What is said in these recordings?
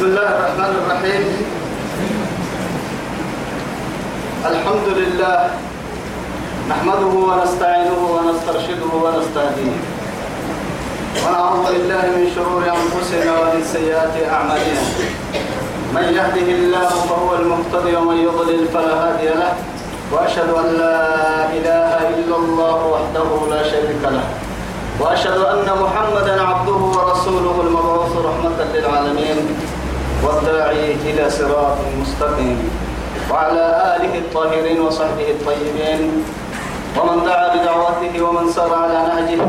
بسم الله الرحمن الرحيم. الحمد لله نحمده ونستعينه ونسترشده ونستهديه. ونعوذ بالله من شرور أنفسنا ومن سيئات أعمالنا. من يهده الله فهو المهتدي ومن يضلل فلا هادي له. وأشهد أن لا إله إلا الله وحده لا شريك له. وأشهد أن محمدا عبده ورسوله المبعوث رحمة للعالمين. والداعي إلى صراط مستقيم وعلى آله الطاهرين وصحبه الطيبين ومن دعا بدعوته ومن سار على نهجه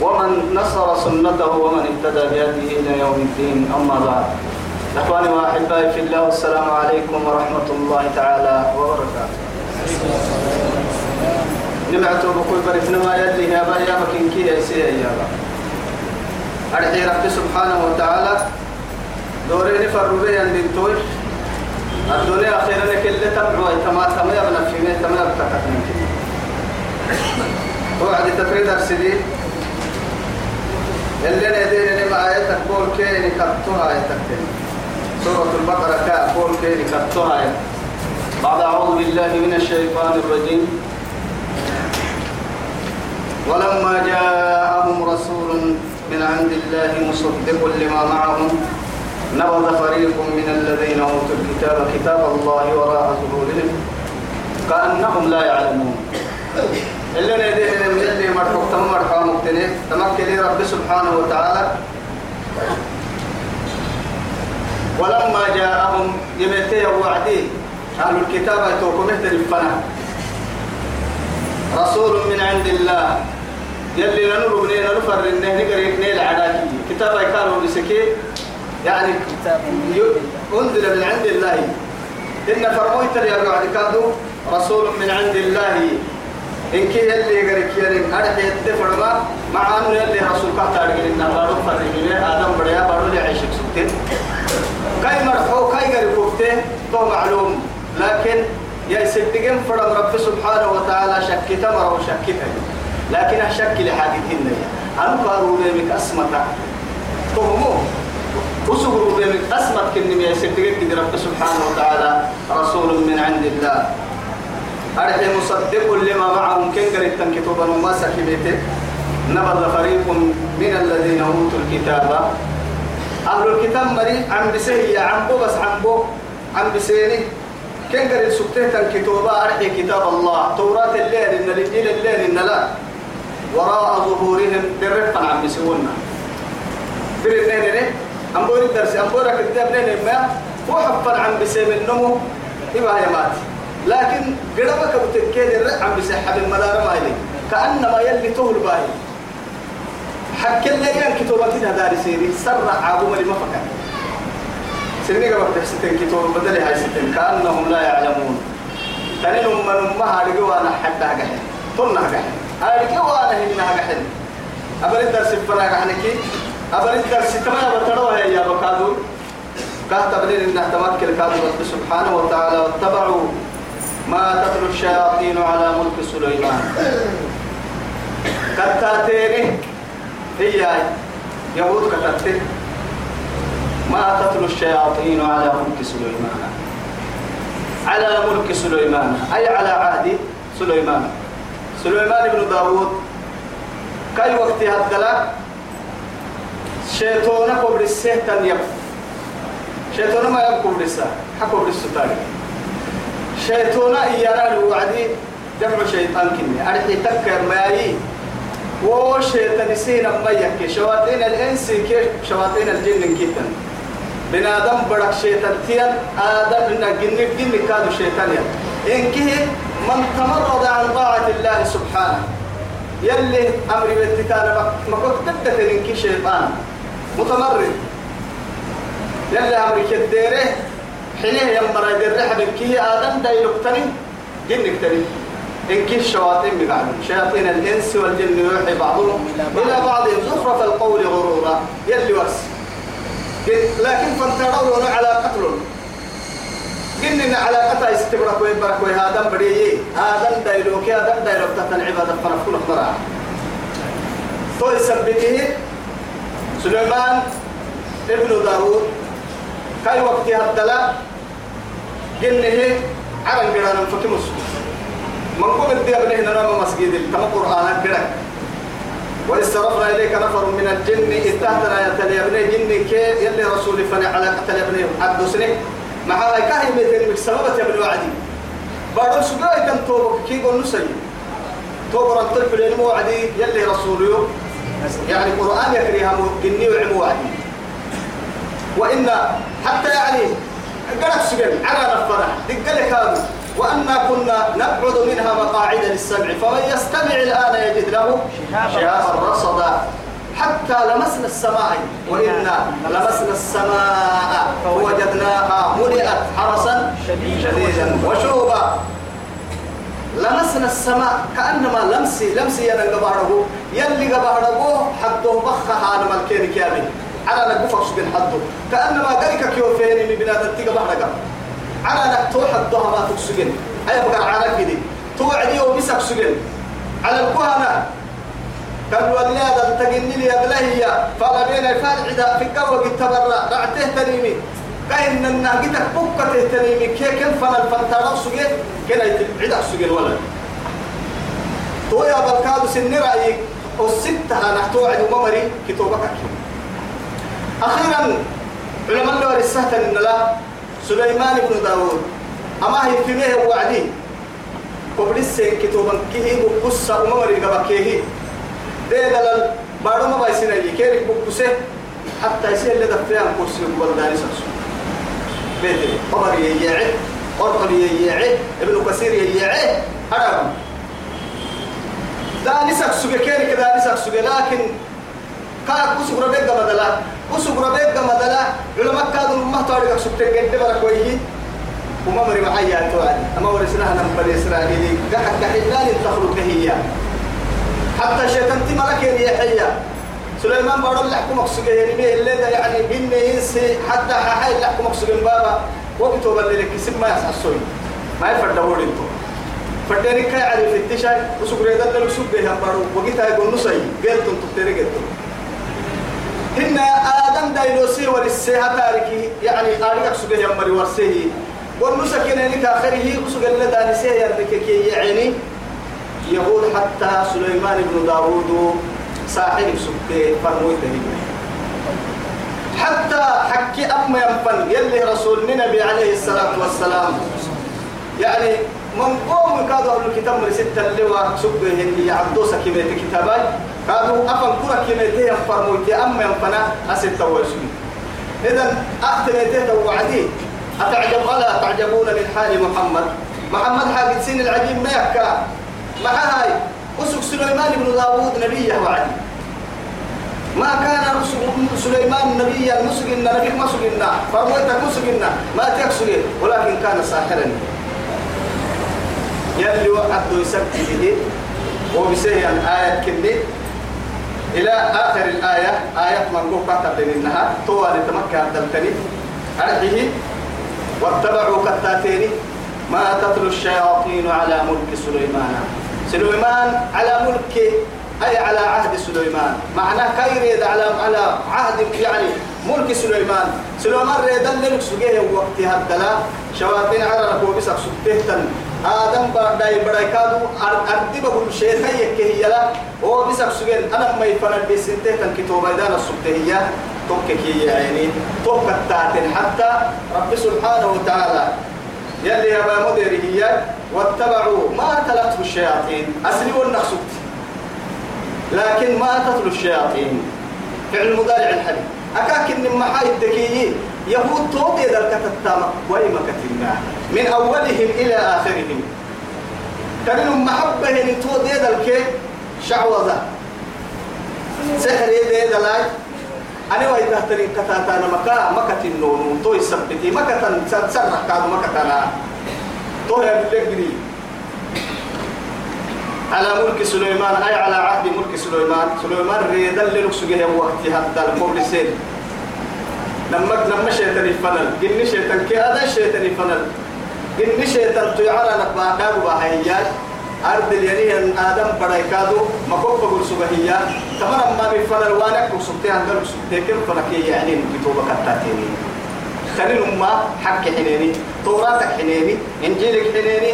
ومن نصر سنته ومن اهتدى بهديه إلى يوم الدين. أما بعد إخواني وأحبائي في الله والسلام عليكم ورحمة الله تعالى وبركاته. نمعت بكل بريتنا ما يلي يا با يا مكين كي يا سي يا با أرحي رب سبحانه وتعالى. دورين فربي عند التوش الدنيا أخيرا كل تبعوا تما تما يبنى في مين تما يبتكت وعد تفريد أرسلي اللي ندير ما آياتك بول كيني كتوها آياتك سورة البقرة كا بول كيني آياتك بعد أعوذ بالله من الشيطان الرجيم. ولما جاءهم رسول من عند الله مصدق لما معهم. نبذ فريق من الذين أوتوا الكتاب كتاب الله وراء ظهورهم كأنهم لا يعلمون. اللي نديه اللي مرحوك تم مرحوك مقتنع تمكن رب سبحانه وتعالى. ولما جاءهم يمتي وعدي أهل الكتاب يتوكم الفنا. رسول من عند الله. يلي لنور بنينا نفر إنه نقري نيل عداكي. كتاب كانوا بسكي. يعني أنزل من عند الله. إن فرمويت يا بعد رسول من عند الله. إن كي يلي يقري كيرين أرحي الدفر ما مع أنه يلي رسول كهتا رجل إنه بارو فرق آدم بريا بارو لعيشك سبتين كاي مرحو كاي قري كوبته تو معلوم. لكن يا سيدكم فرم رب سبحانه وتعالى شكت مرة وشكت لكن الشك لحاجتهن أنا قالوا لي أسمتا فهموا وسقروا بين أسمت كني يا سيدكم رب سبحانه وتعالى رسول من عند الله. أرحي مصدق لما معهم. كن قريت كتبا وما سكبته نبذ فريق من الذين أوتوا الكتاب. أهل الكتاب مري عم بسهي عم بو بس عم بو عم بسيني. كن قريت سكتة كتابة أرحي كتاب الله. توراة الليل إن الإنجيل الليل إن لا. وراء ظهورهم بالرفع عم بسونا برنين أم بوري الدرس أم بورك الكتاب نين ما هو حفر عم بسيم النمو إما هي مات. لكن قربك بتكيد الرق عم بسحب المدار ما يلي. كأنما يلي تهل باهي. حك اللي ين كتابة كده داري سيري سرع عابو ملي ما فكر. سيرني قبل تحسين كتاب بدل هاي ستين. كأنهم لا يعلمون. تنين من أمها لقوا حبها قحن طنها قحن لقوا أنا هنها قحن أبل الدرس فلا قحنكي أبل الدرس تما بتروها يا بكادو. كاتب لنا إن احتمت كالكادو رب سبحانه وتعالى واتبعوا ما تتلو الشياطين على ملك سليمان. كتاتيني هي يهود كتاتين ما تتلو الشياطين على ملك سليمان. على ملك سليمان. أي على عهد سليمان. سليمان بن داود كي وقت هدلا شيطان كبر السهتن يب شيطان ما يب كبر السه حكبر الستاري شيطان يرى الوعدي دفع شيطان كني. أرحي تكر ماي. وشيطان سينا ما يكي. شواتين الإنس كي شواتين الجن كيتن. بنادم بدك شيطان تيان آدم إن جن جن كادو شيطان يا إن كه من تمرد عن طاعة الله سبحانه. يلي أمر بالتكال ما كنت تبدأ إن شيطان. متمرد. يلي أمر كديره حينه يمر يدير حبيب كي آدم دا يلقتني جن كتني إن كي الشياطين بقعدهم شياطين الإنس والجن يوحي بعضهم. إلى بعض زخرف القول غرورا. يلي ورس لكن فانتظروا على قتل قلنا على قطع استبرك ويبرك وهذا بدي آدم دايلوك آدم دايلوك تتن عبادة فرق كل أخبار تو يثبته سليمان ابن داود كاي وقت هدلا قلنه عرن قرانا فكمس من قوم الدي أبنه نرام مسجد تم قرآن قرأ وإذ صرفنا إليك نفر من الجن إذ تهتنا يتلي أبنه جن كي يلي رسول فني على قتل أبنه عبد سنك مع هاي كاهي ميتين بسببت يا ابن وعدي. بعد سجاي كان توبك كي قول نسي توبر الطلب للمو وعدي يلي رسوله يعني قرآن يكريها وعمو وعدي وإن حتى يعني قلت سجن على الفرح دقلك هذا. وأنا كنا نقعد منها مقاعد للسمع فمن يستمع الآن يجد له شهابا رصدا. حتى لمسنا السماء وإنا لمسنا السماء فوجدناها ملئت حرسا شديدا وشوبا. لمسنا السماء كأنما لمسي لمسي ينا قباره يلي قباره حده بخها على ملكين كامل على نقفك سجن حده كأنما قريك كيوفيني من بنادم تيجا بحرقا على نكتو حدها ما تكسجن. أي بقى على كده توعدي وبسك سجن على الكهنة. كان ولاد تجني لي أدلهية فلا بين فالعدا في الجو تبرع. رعته تنيمي كأن النهجتك بكة تنيمي كي كيف فلا الفنتارو سجن. كنا يتبعد سجن ولا تو يا بالكادو سن رأيك والستة نحتو عدو ممري كتوبك أخيرا علماء الله رسالة إن لا سليمان بن داود. أما هي في ميه وعدي. قبل السين كتوبا كيه بقصة وممري قبكيه ده دلال بارو ما بايسين اللي كيرك بقصة حتى يصير اللي دفعان كرسي والداني سرسو بيتي قمر ييعي قرطل ييعي ابن كثير ييعي أرام داني سكسو كيرك داني سكسو لكن كا كسو ربيك بدلا كسو ربيك بدلا علماء كادوا ما تاريخ سبتك قد برك ويه وما مري معايا توعد أما ورسناها نمبر إسرائيلي قحك قحلان تخلق هي حتى شيطان تملك يا حيا سليمان بارو لحكم مقصود يعني اللي يعني بين ينسي حتى حي لحكم مقصود بابا وقت اللي لك اسم ما يحسسوي ما يفرد دوري انتو فردني كاي على في التشاي وسكر يدا لك سوق بها بارو وقت هاي قول نسي قلت انتو تري قلت. هن آدم دايلوسي ورسيها تاركي. يعني آريك سوق يا مري ورسيه والنسكين لك آخره. وسوق اللي دانسيه يربك كي يعني. يقول حتى سليمان بن داود صاحب سكة فرموي حتى حكي أم ينفن يلي رسول النبي عليه الصلاة والسلام. يعني من قوم كادوا أهل الكتاب من ستة اللواء سكة هي عبدو سكيمة كتاباي. كادوا أفن كرة كيمة فرموي أم ينفنا أستة ويسوي إذن أحتميته توعدي أتعجب؟ ولا تعجبون من حال محمد. محمد حاجة سين العجيب ما يحكى مع هاي. أسك سليمان بن داوود نبيه وعدي. ما كان سليمان نبيا مسجنا نبيك مسجنا فرميتك مسجنا ما تكسجن ولكن كان ساحرا. يلي وعد يسبح به وبسيه الآية كني إلى آخر الآية آية من كتب منها طوال تمكى الدلتني أرحيه واتبعوا كتاتين ما تتلو الشياطين على ملك سليمان. سليمان على ملك أي على عهد سليمان. معناه كيريد على على عهد يعني ملك سليمان. سليمان ريدا لك سجيه وقت هدلا. شواتين على ركوب بسك سبتهتن. آدم بداي بداي كادو أردي بقول شيء هي كهي لا هو بسك سجين أنا ما يفرد بسنتهتن كتوبة دانا السبتهية توكك يعني. توك التاتن حتى رب سبحانه وتعالى. يلي يا مدير هي. واتبعوا ما تلته الشياطين. أسلموا النقصد لكن ما تتلو الشياطين. فعل مضارع الحديث. أكاك إن محاي الدكيين يهود توضي ذا الكتتامة وإما كتلنا من أولهم إلى آخرهم. كانوا محبة إن توضي ذا الكي شعوذة. سحر يدي ذا لاي. أنا وإذا ترين كتاتانا مكا مكة النون تو يثبتي مكة تسرح كادو مكة تو يا بلغري على ملك سليمان أي على عهد ملك سليمان. سليمان ريدا لنكسجه وقت حتى القول سين لما لما شيطان يفنل جن شيطان كي هذا شيطان يفنل جن شيطان تعالى نقبا دابو بهيات أرض اليمين آدم برايكادو ما كوب بقول سبهية تمام ما بيفنل وانك وسبتي عندك سبتي كم فلكي يعني كتوبة كتاتيني تنين ما حق حنيني. توراتك حنيني. إنجيلك حنيني.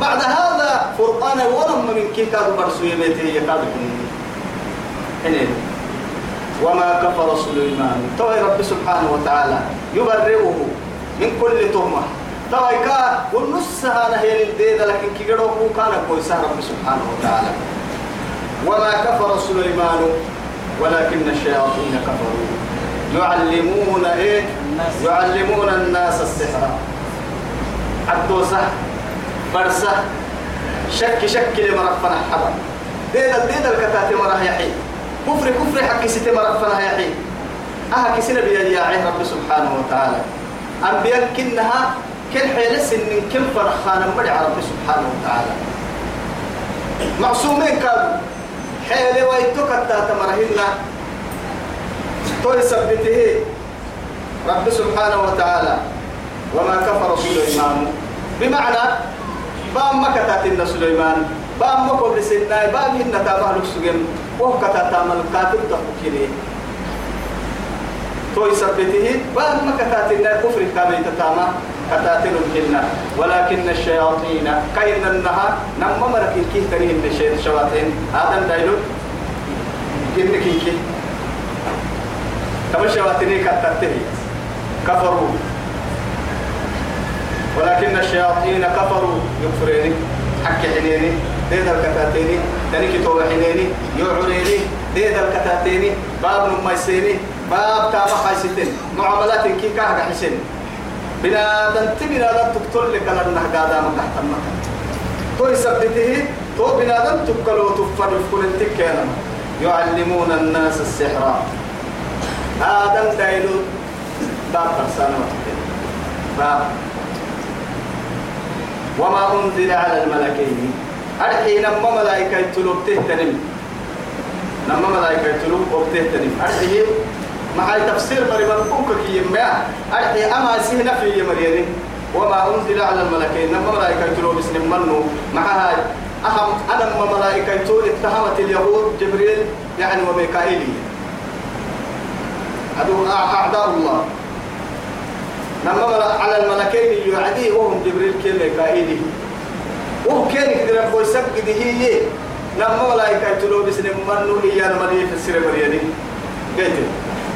بعد هذا فرقان ورم من كي كادوا برسو يبيتي يكادوا وما كفر سليمان. توي رب سبحانه وتعالى يبرئه من كل تهمة. توي كا والنص هذا هي الدين لكن كي كان كويس رب سبحانه وتعالى. وما كفر سليمان ولكن الشياطين كفروا. يعلمون إيه؟ يعلمون الناس السحر. عدوسة برسة شك شك لمرفنا حبا. ديدا ديدا الكتاتي مراه يحيي. كفر كفر حق ستي مرفنا يحيي. أها كسنا بيد يا رب سبحانه وتعالى. أنبياء كنها كل حيلس إن كم فرخانا مدع رب سبحانه وتعالى. معصومين كانوا. حيلي ويتوك التاتا مرهنا توي سبته. رب سبحانه وتعالى. وما كفر سليمان بمعنى بام مكتات سليمان بام مكو لسنا بام هن تابع لك وهو كتاتا ملكاتب تفكيني توي سبته بام مكتات كفر كامي تتاما كتاتل الجنة ولكن الشياطين كاين النها نما مرك كيه تريه الشياطين هذا دايلو جنك كيه كما الشياطين كتاتل كفروا. ولكن الشياطين كفروا. يكفرين حق حنيني. ديد الكتاتيني. تنكي تو حنيني. يعريني ديد الكتاتيني. باب نميسيني باب تابع حيستين معاملات كي كاه حسين. بنا دنت بنا دن تقتل لك لنا قادا من تحت المكان. تو يثبته تو بنا دن تقلو تفر يفكر التكينا يعلمون الناس السحر. آدم دايلو باب فرسانة باب. وما أنزل على الملكين. أرحي نما ملائكة تلوب تهتنم. نما ملائكة تلوب وبتهتنم أرحي مع تفسير مريم بوك كي يما أرحي أما سهنا في مريم. وما أنزل على الملكين. نما ملائكة تلو بسم منو مع هاي أهم أنا ملائكة تول اتهمت اليهود جبريل يعني وميكائيل. هذو أعداء الله. نما على الملكين يعدي وهم جبريل كي ميكائيل وهو كان يقدر يقول سجد هي نما ملائكة تلو بسم منو إيانا مريم في السر مريم قلت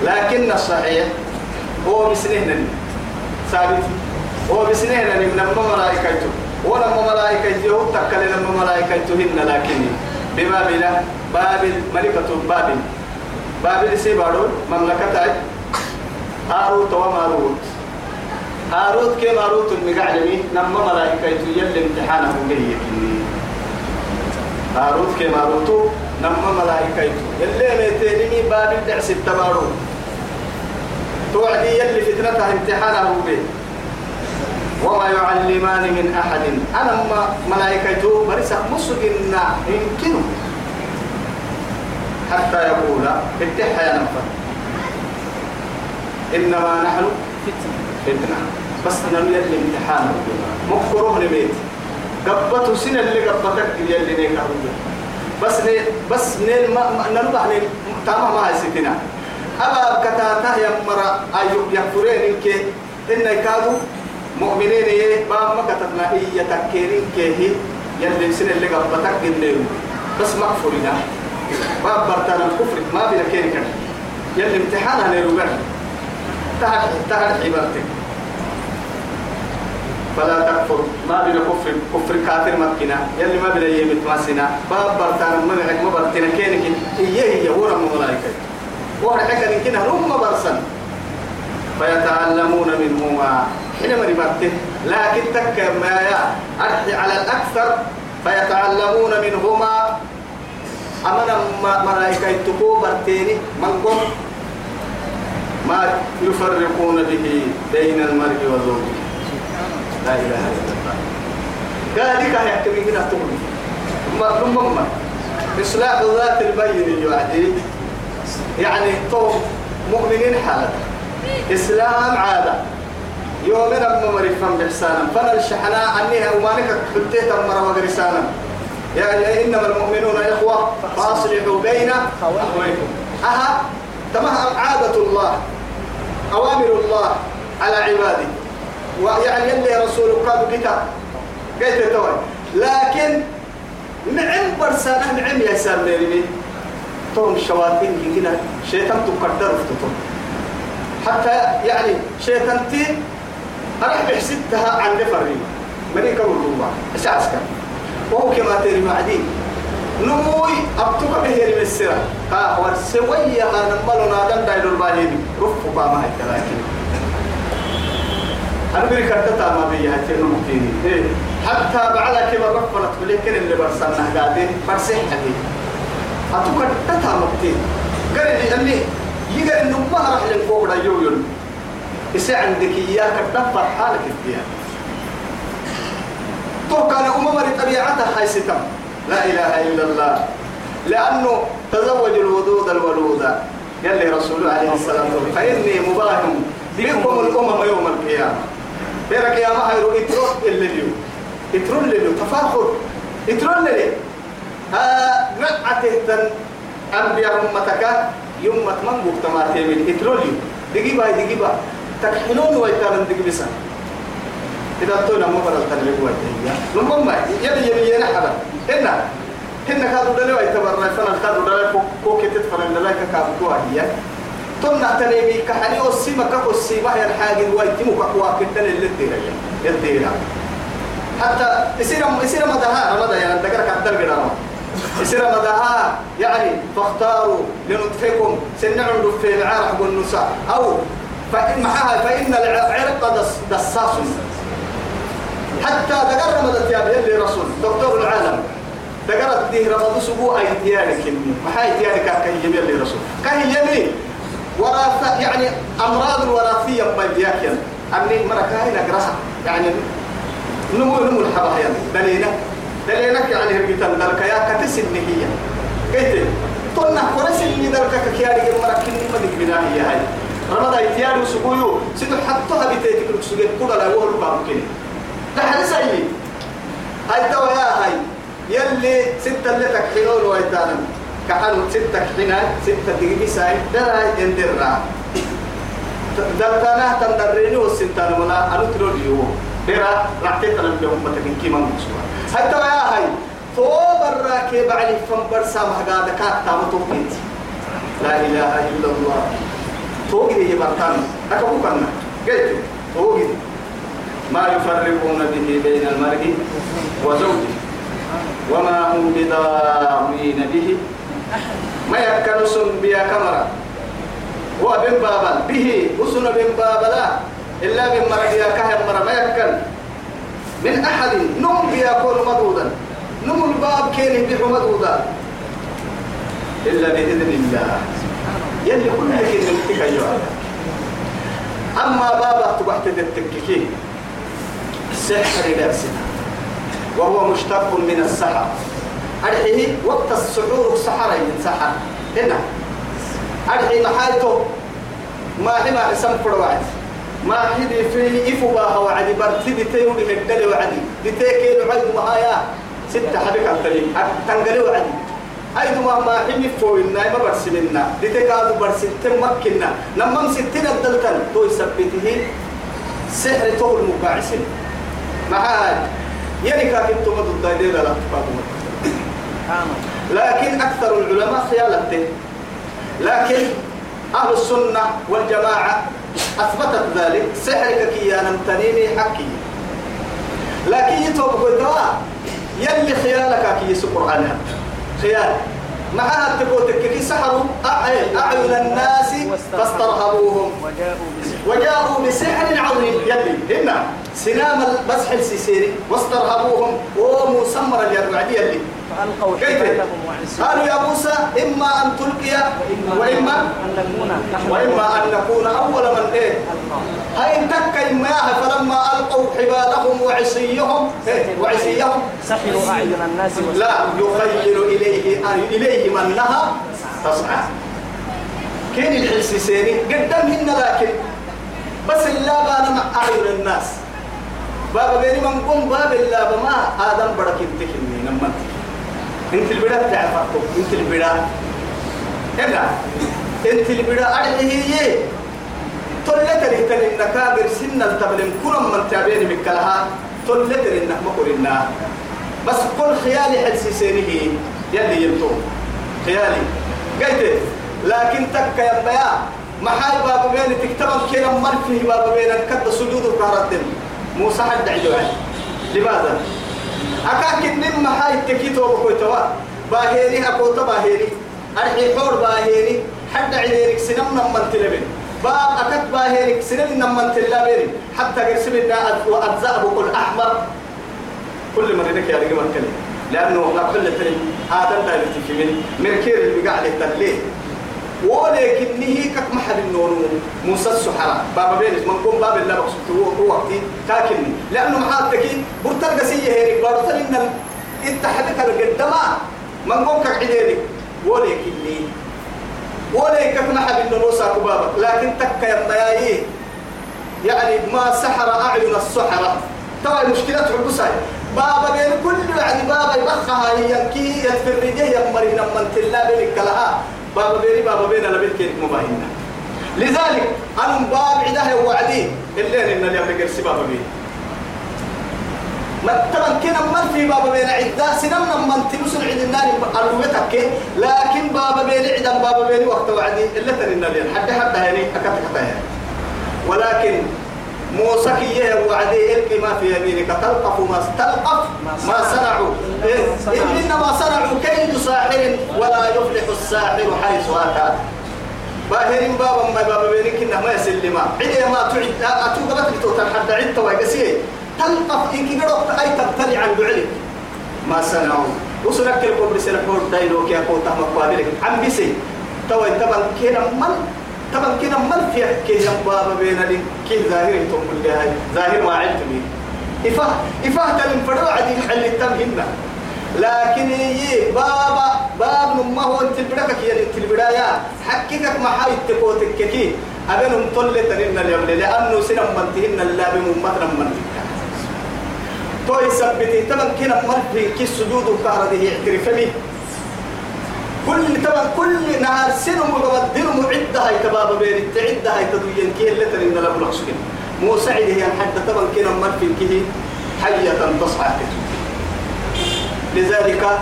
لكن الصحيح هو بسنهن ثابت. هو بسنهن من ملائكته ولما ملائكته هو تكل لما ملائكته هن لكن. ببابل بابل ملكة بابل. بابل سيبارو مملكة هاروت وماروت. هاروت كي ماروت المقعلمي نما ملائكته يلي امتحانه به هاروت كي ماروت نما ملائكته يلي ميتيني بابل دعس التبارو. توعدي يلي فتنتها امتحانه به وما يعلمان من أحد. أنا ما ملائكته مرسى مسجنا يمكنه. حتى يقول اتحى يا نفر. إنما نحن فتنة. بس أنا يلي امتحان. مكروه لبيت. قبته سنة اللي قبتك يلي نيكا بس ني بس نيل ما نربح نيل تمام ما ستنا. أبا كتاتا يمرا أيوب يكفرين إنك إن كادوا مؤمنين يه ما ما كتبنا هي تكيرين كيه يلي سن اللي قبتك جنيه بس مكفرنا ما برتنا الكفر ما بلا كيري كان يلي امتحانها نيروغان. تهد تهد عبارتك فلا تكفر. ما بلا كفر. كفر كافر مكنا. يلي ما بلا يمت ماسنا باب برتنا ما ما برتنا كيري هي هي؟ ورا ملائكه وهر حكا إن هم برسن. فيتعلمون منهما. حينما نبته لكن تك ما يا على الأكثر. فيتعلمون منهما. أمنا ملائكة تكو برتيني. من قم ما يفرقون به بين المرء وزوجه. لا إله إلا الله. قال لك يحكي من هنا تقول ثم إصلاح ذات البين يعدي يعني تو مؤمنين حالة. إسلام عادة. يومنا ممرفا بإحسانا فلا الشحناء أنها ومانك حتيت مرة وغرسانا يعني إنما المؤمنون إخوة فأصلحوا بين أخويكم. أها؟ تمام. عادة الله. أوامر الله على عباده. ويعني اللي رسول قال كتاب قلت توي. لكن نعم برسانة نعم يا سامي توم الشواتين كده شيطان تقدر فتتم حتى يعني شيطان تي أنا بحسدها عن نفري. مني كم الروبا أساس كم وهو كما تري معدي نموي أبتوك به المسرة ها ورسوية أنا مالنا دم داير الباهيني. رفوا باما هيك لكن. أنا بريك أتتا ما بيها تنو مكيني حتى بعد كما رفنا تبليكن اللي برسلنا قاعدين برسح حدي. أتوك أتتا مكتين قال لي أني يقال إنه ما راح لنفوق يويون. إسا عندك إياك تدفر حالك الديان تو كان أمم طبيعتها هاي ستم. لا إله إلا الله. لأنه تزوج الودود الولود. قال لي رسول عليه الصلاة والسلام فإني مباهم بكم الأمم يوم القيامة. بيرك يا ما هيرو اترون اللي اليوم اترون اللي اليوم تفاخر اترون اللي ها نعته تن أنبياء أمتك يوم ما تمن بوقت تيمين اترون اليوم دقيبة دقيبة تكحلون ويتامن دقيبسا إذا تونا مبرر تنبيه ويتهيا لما يلي يلي ينحبا هنا هنا كادو دلوا يتبرر فنا كادو دلوا كوكي تتفرن دلوا كادو هي تمنا تنيمي كحني أسيما كاكو السيما هي الحاجة ويتمو كاكوا كتن اللي تدير يدير حتى يصير يصير مدها. رمضة يعني ذكر كتر قدام يصير مدها. يعني فاختاروا لنطفئكم سنعم في العرق والنساء. أو فإن معها فإن العرق دساس. حتى ذكر رمضة يا اللي رسول. دكتور العالم. ذكرت دي رمضة سبوع أيتيانك ما هاي أيتيانك كهي يمي رسول. كهي يمي وراثة يعني أمراض الوراثية بيدياك يعني أني مركاهي نقرأها يعني نمو نمو الحبا يعني دلينا دلينك يعني هرقتن دلك يا كتس النهية قلت تنا قرس اللي دلك كياري مركين ما دك هي هاي. رمضان ايتيان سبويو سيدو حطها بتيتك لك سجد كل لا بامكن ده حدث أي هاي توا هاي. يلي ستة اللي تكحلون ويتانا كحلو ستة كحنا ستة دقيقة ساي. دلا يندرنا دلتنا تندريني والسنتان ولا أنا تلو اليو برا رعتك أنا بيوم متكين كيما هاي توا يا هاي. تو برا كي بعلي فم برسا مهجا دكات تامو توقيت لا إله إلا الله. توقيت يبرتان أكبو كنا قلت. توقيت. ما يفرقون به بين المرء وزوجه. وما هم بضارين به. ما يكن سن بيا كمرة هو بن بابا به وسن بن لا إلا من مرء يا كهم مرة ما يكن. من أحد. نم بيكون مدودا. نم الباب كين بيح مدودا. إلا بإذن الله. يلي كل كلمة تكيوا أما بابا تبحت التككين سحر نفسنا وهو مشتق من السحر. أرحيه وقت السحور سحر سحر. هنا. أرحي محايته. ما حما حسن فروعد ما حدي في إفبا وعدي برتدي تيودي هدلي وعدي. دتيكي وعدي مهايا ستة حبك التلي تنقلي وعدي. أيضا ما ما حمي فوينا ما برسلنا دتيكادو برسلتم مكنا. لما ستين الدلتن. تو يثبته. سحر تو المقاعسين معاد يعني كاكب تمد الدايدين لا لكن أكثر العلماء خيالته لكن أهل السنة والجماعة أثبتت ذلك. سحرك كيانا تنيني حكي لكن يتوب قدرا يلي خيالك كي القرآن. خيال. معها تقول تككي سحروا أعين الناس فاسترهبوهم. وجاءوا بسحر عظيم. يلي هنا سنام المسح السيسيري واسترهبوهم. ومسمر اليرعدي اللي فألقوا حبالهم وعصيهم قالوا يا موسى إما أن تلقي وإما أن نكون وإما أن نكون أول من إيه؟ هاي تك إما فلما ألقوا حبالهم وعصيهم إيه؟ وعصيهم. سحروا أعين الناس لا يخيل إليه إليه من نهى تسعى كين الحسيسيني قدامهن لكن. بس الله بانا مع أعين الناس. بابا بيني من قوم باب الله بما آدم برك انتكني نمت. انت البدا تعرفكم انت البدا هنا انت البدا أرحيه تلت لهتن إنك كابر سن التبلم كل من تابين بكلها تلت إنك مقرنا بس كل خيالي حدس سينه يلي يلتو خيالي. قلت لكن تك يا بيا محاي باب بين تكتب كنا مر فيه باب بين كد سجود الكهرة موسى حد عجوان لماذا؟ أكاك نم محاي تكيتو بكويتوا باهيري أكوتا باهيري. أرحي حور باهيري. حد عينيك سنم نمن تلبين. باب أكت باهيرك سنم نمن تلبين. حتى قرسم النا وأجزاء كل أحمر. كل مرة لك يا رجل لأنه نقول لك هذا لا يتكلم مركير اللي قاعد يتليه. ولكن هي كك محل النور موسى السحرة. بابا بينس من قوم باب الله بقصد هو هو وقتي. لكن لأنه محاتك برتل قسية هيك. برتل إن أنت حدك القدمة من قوم كك عدينك ولكن ولكن محل النور بابا لكن تك يا يعني ما سحر أعين السحرة. ترى المشكلة حبسها بابا بين كل يعني بابا يبخها. هي كي يتفرجه يمري لما تلا بينك لها. بابا بيني بابا بين أنا بينك مباهنا لذلك أنا باب عده وعدي. اللي إن اللي يملك بابا بين ما طبعا كنا من في بابا بين عدة سنم من تمسل عد النار أروتك لكن بابا بين عدا بابا بين وقت وعدي. إلا تنين النار حتى حتى يعني. أكتك يعني. ولكن موسى كي وعدي إلقي ما في يمينك. تلقف ما تلقف ما صنعوا. إيه؟ إنما صنعوا كيد ساحر ولا يفلح الساحر حيث أتى. باهرين بابا ما بابا بينك إنه ما يسلم عدي ما تعد اتوقفت لتوتر حتى عدت ويقسيه تلقف إنك قرأت أي تبتلي عن بعلك ما صنعوا. وسنك الكل بسنة حور دايلو كي أكون تهم قابلك. عم بسي تو انتبه كينا من طبعا كنا من في كي بابا بين لي كي ظاهر اللي هاي ظاهر ما عدت لي إفاه إفاه تلم فرو عدي محل التمهنا لكن يي بابا باب ما هو انت البداية كي انت البداية حقيقة ما حاي تكوتك كي. أبنهم طلة تنين اليوم لأنه سنم من تهن الله بممتنا من تكا تو يثبتي طبعا كنا مر في كي سجود الكهرة دي اعترف لي كل طبعا كل نهار سنة مقدر معدة هاي تبابا بين التعدة هاي تدوين كيه اللي ترين لا بلغ سكين مو سعيد هي حتى طبعا كنا مر في كيه؟ حية تصعد لذلك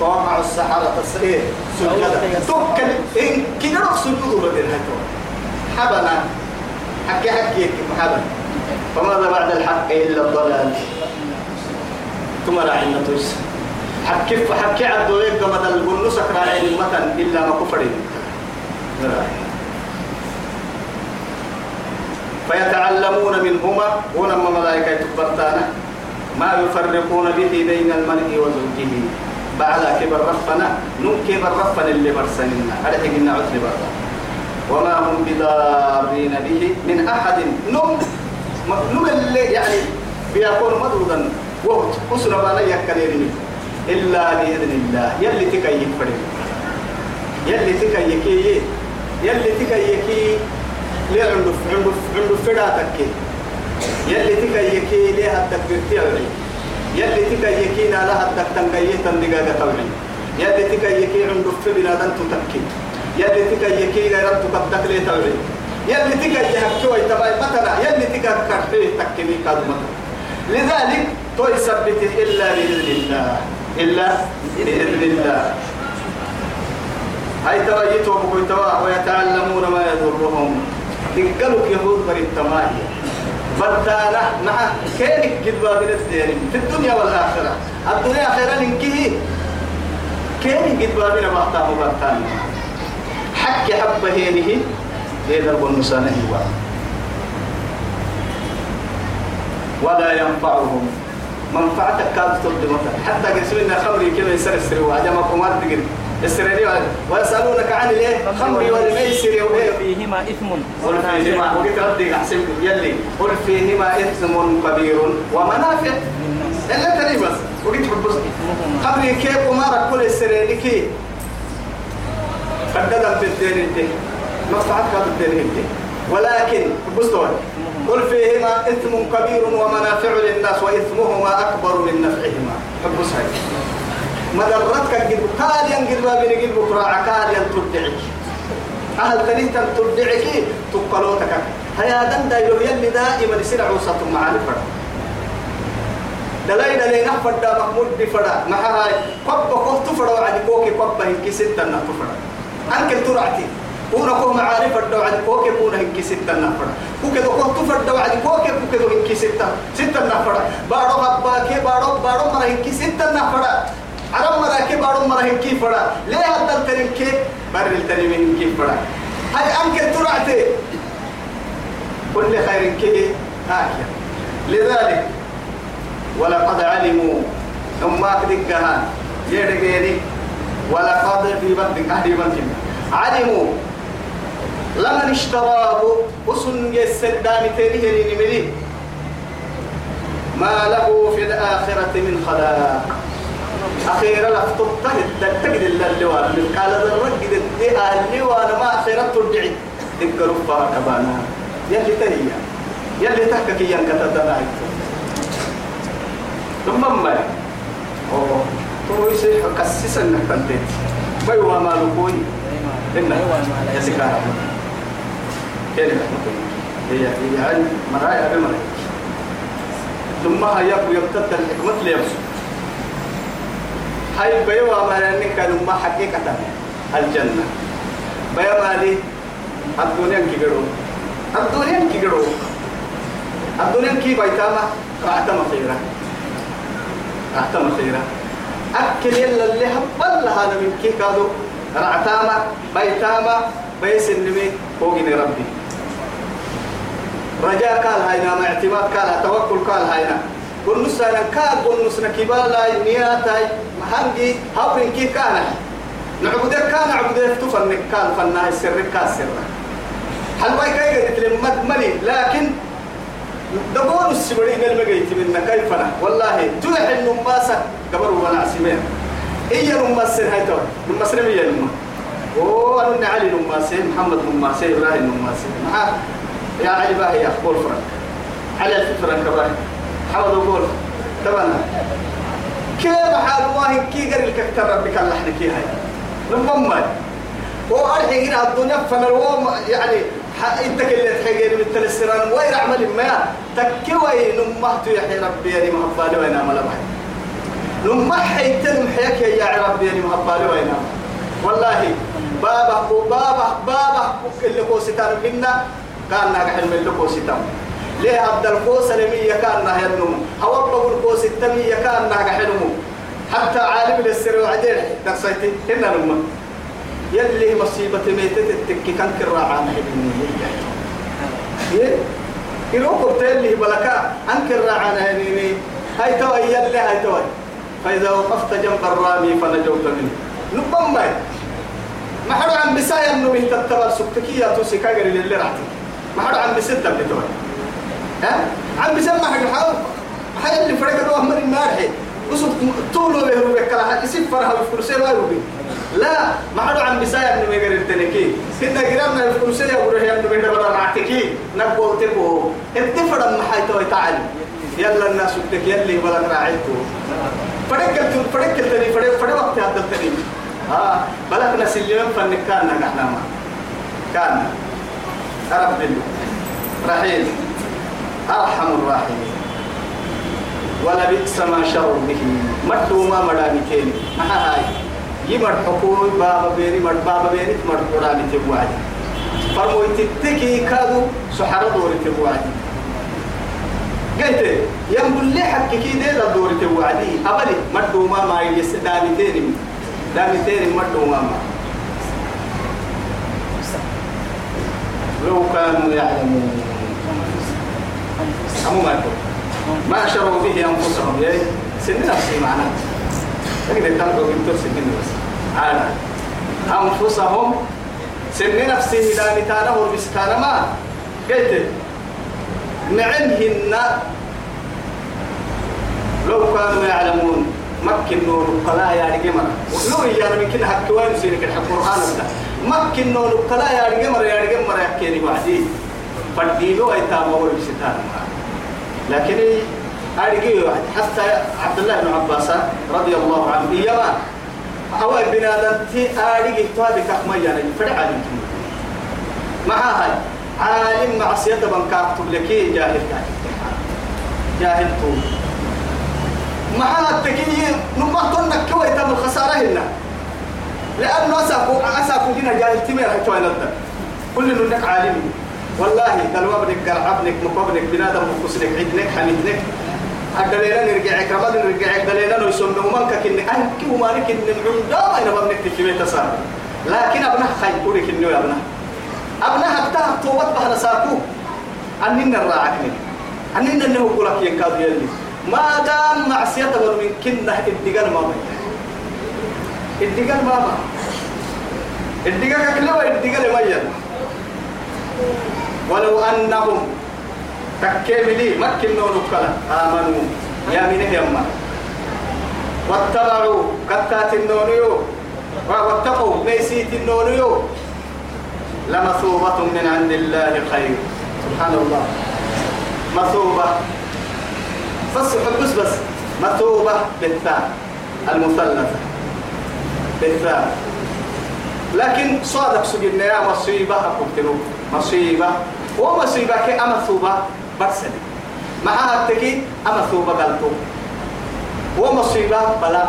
توقع السحرة تصريح سجدة. توكل. إن كنا رخ سجود بدل هاي حبنا حكي حكي حبنا فماذا بعد الحق إلا الضلال؟ ثم لا عنا تجسد حكي حكي عدو لك كما تلقون نسك راعي المتن إلا ما كفرين فيتعلمون منهما ولما ملائكة تبرتانا ما يفرقون به بين المرء وزوجه. بعد كبر رفنا نم كبر رفنا اللي برسننا أرحق إن عتل برا وما هم بضارين به من أحد. نم نم اللي يعني بيكون مدودا. وقت أسرة بانا يكريني إلا بإذن الله. يلي تكيك فريق. يلي تكيكي يلي تكيكي ليه عنده عنده عنده فراتك يلي تكيكي ليه التكبير تيعي يلي تكيكي نالها التكتنقية تندقاقة توعي يلي تكيكي عنده في بنادم تتكي يلي تكيكي غيرت تكتك ليه توعي يلي تكيكي كوي تبعي مثلا يلي تكيكي تكيني كادو مثلا لذلك تو يثبت إلا بإذن الله. إلا بإذن الله. هاي تريتهم كويتوا ويتعلمون ما يضرهم. دقلوا يهود بريد تماهي. بدانا مع كينك قدوا من في الدنيا والآخرة. الدنيا خيرا ننكيه كينك قدوا من بحتا مبتان حكي حبة هينه. هذا البنسانه ولا ينفعهم. منفعتك كانت تبدي مثلا حتى قسمنا خمري كذا يسر السر وعجم قمار تقل السريري ويسألونك عن الإيه؟ خمري والميسر قل فيهما إثم. قل فيهما وقلت ردي احسن يلي. قل فيهما إثم كبير ومنافع. إلا تري بس. وقلت حبس خمري كيف قمار كل السريري كي في الدين انت منفعتك الدين انت ولكن بصوا قل فيهما إثم كبير ومنافع للناس وإثمهما أكبر من نفعهما. حب سعيد مدرتك قد قال ينقل ما بين قلب كراع قال ينتدعك أهل تريد أن تدعك تقلوتك. هيا دن دايلو يلي دائما معاني فرد دلاي دلاي نفر دا محمود بفرد مع هاي قب قف تفرد وعد كوكي قب هنكي ستة نفرد أنك ترعتي. كونا كو معارف فرد وعد كوكي كونا هنكي ستة نفرد كوكي دو قف تفرد وعد كوكي كوكي دو هنكي ستة ستة نفرد بارو هباكي بارو بارو مرة هنكي ستة نفرد عرب مرة كي بارو مرة هنكي فرد ليه هذا الترنكي بر الترنكي هنكي فرد هاي أنك ترعتي كل خير كه هاكيا لذلك ولقد علموا ثم أكدقها يدقيني ولقد في بدك أهدي بدك علموا لمن اشتراه وسن يسدان تيريه نملي ما له في الآخرة من خلاق أخيرا لفتبته تجد اللوان من قال ذا الرجل اللوان ما أخيرا ترجعي. تقرب فاكبانا يلي تهيأ. يلي تحكك ينكتدنا ثم ما أوه. تو يصير كسيس إنك تنتهي ما هو ما لكوي إن يا سكارة كلمة. هي هي علم مرايا بمرايا ثم هيا يبتد الحكمة ليبسو هاي بيوا ما لأنك لما حقيقة الجنة. بيوا مالي الدنيا كيقولون الدنيا كيقولون الدنيا كي بيتاما رعتما خيرا رعتما خيرا أكل يلا اللي هبل هذا من كي كادو؟ رعتاما بيتاما بيس النمي فوقني ربي. رجاء قال هاينا ما اعتماد قال توكل قال هاينا. قل نسانا كاد قل نسنا كبالا نياتاي محنجي هاورين كي كان. نعبدك كان عبدك تفنك كان فناه السر كاسر هل باي كاي قلت لي ملي لكن دبون السبري قال ما جيت منا كيف أنا والله تلح النماسة قبر ولا عسمين هي نماسة هاي تو نماسة هي نماسة أوه أنا علي نماسة محمد نماسة إبراهيم نماسة مع يا علي باهي أخبار فرنك. على الفرنك إبراهيم حاول أقول تمام. كيف حال الله؟ كي قال لك ربك الله حنكي هاي نمما وأرحي هنا الدنيا فنروم يعني انت اللي تحقيني من السران وين أعمل ما؟ تكوي نمحت يا ربي يعني مهبالي وين أعمل معي نمح يتم حيك يا ربي يعني مهبالي وين والله بابا بابا بابا اللي هو ستار منا كان ناقح هو ستار ليه عبد القوس لمية كان النمو هو بقول القوس التمية كان ناقح النمو حتى عالم السر وعدين درسيتي هنا نمو يلي مصيبة ميتة التكي كان كراعان هيني يروكو تيلي بلكا أنكر راعان هيني هاي توي يلي هاي توي. فإذا وقفت جنب الرامي فنجوت منه. نبما ما حلو عن بسايا انه يتتبر سكتكي يا توسي كاغري اللي رعتي ما حلو عن بسنت بتوي ها؟ عم بسمع حق حاول حي اللي فرق روح من المارحي. وصل طولوا به وبكلا يسيب فرها بفرسي لا يروبي لا ما حدو عن بسايا من ميغر التنكي كنا قرامنا الفرسي يا بروح يا ابن ميغر معتكي. نقول تبو. إنت فرم محايتو تعال يلا الناس تك يلي ولا راعيتو فرقت فرقت تاني فرق فرق وقت هذا التاني ها بلغنا سلم فنكان نحن ما. كان. رب رحيم. أرحم الراحمين. ولا بئس ما شروا به. مدوا ما مدانتين ما هاي. يمر حكومي بابا بيري مر بابا بيري مر قراني تبوعدي فرمو تتكي كادو سحر دوري تبوعدي قلت ينقل لي حكي دير دوري تبوعدي أبلي مدوا ما ما يس دانتين دانتين مدوا ما ما لو كانوا يعلمون أمو ما يقول ما شروا به أنفسهم. يعني سن نفسي معنا. تقدر تنقل بنت سن بس عادة أنفسهم سن نفسي إذا نتانه بسكان ما. قلت نعمهن لو كانوا يعلمون. مكن نور قلا يا رجمر لو يا من كنا حق وين سيرك الحق قرآن ده مكن نور قلا يا رجمر يا رجمر يا كيني وحدي فديلو ايتام اول بستان لكن أرجع حتى عبد الله بن عباس رضي الله عنه إيما هو بنادم تي أرجع تابك أحمد يعني فرع عليك مع هاي. عالم معصية من كاكتب لك جاهل جاهل طول. مع التكيي نما تنك كوي تم الخسارة هنا. لأنه أساكو أساكو جينا جاهل تمير حتى يلدن كل نك عالم والله دلوا ابنك قرعبنك مقبنك بنادم مقصنك عدنك حميدنك أدلينا نرجع كمان نرجع أدلينا نسمى ومنك كن أنك ومالك إن العمدة ينبغى منك تكمل تسار. لكن أبنه خير كورك إنه يا أبنه أبنه حتى توبت بها نساكو أننا الراعكني أننا إنه يقولك ينكاد يلي. ما دام معصية من كنا الدجال ما بين الدجال ما بين الدجال كله الدجال ما ين ولو أنهم تكملي مكن نونكلا آمنوا يا من يما واتبعوا كتات النونيو واتقوا ميسيت النونيو لمثوبة من عند الله خير سبحان الله مثوبة بس بس بس مثوبة بالثاء المثلثة بالثاء لكن صادق سجلنا يا مصيبة أقول مصيبة. ومصيبة كأمثوبة برسل معها التكي أمثوبة قلتو. ومصيبة بلا.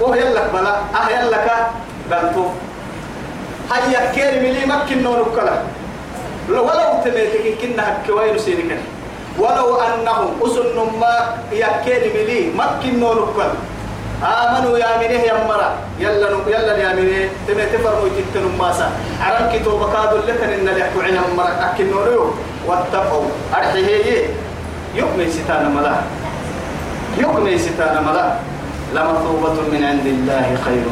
وهي لك بلا. أهي لك قلتو. هيا كيري ملي مكن نورك كلا ولو تميتك كنا كوين سينك ولو أنهم أسن ما يكيري ملي مكن نورك كلا آمنوا يا منيه يا مرا يلا يلا يا منيه تمي تفرموا يتتنوا ماسا. عرم كتو بكادو لكن إن اللي يحكوا عنا مرا أكن نوريو واتقوا. أرحيه يوم ستانا ملا. يوم ستانا ملا. لمثوبة من عند الله خير.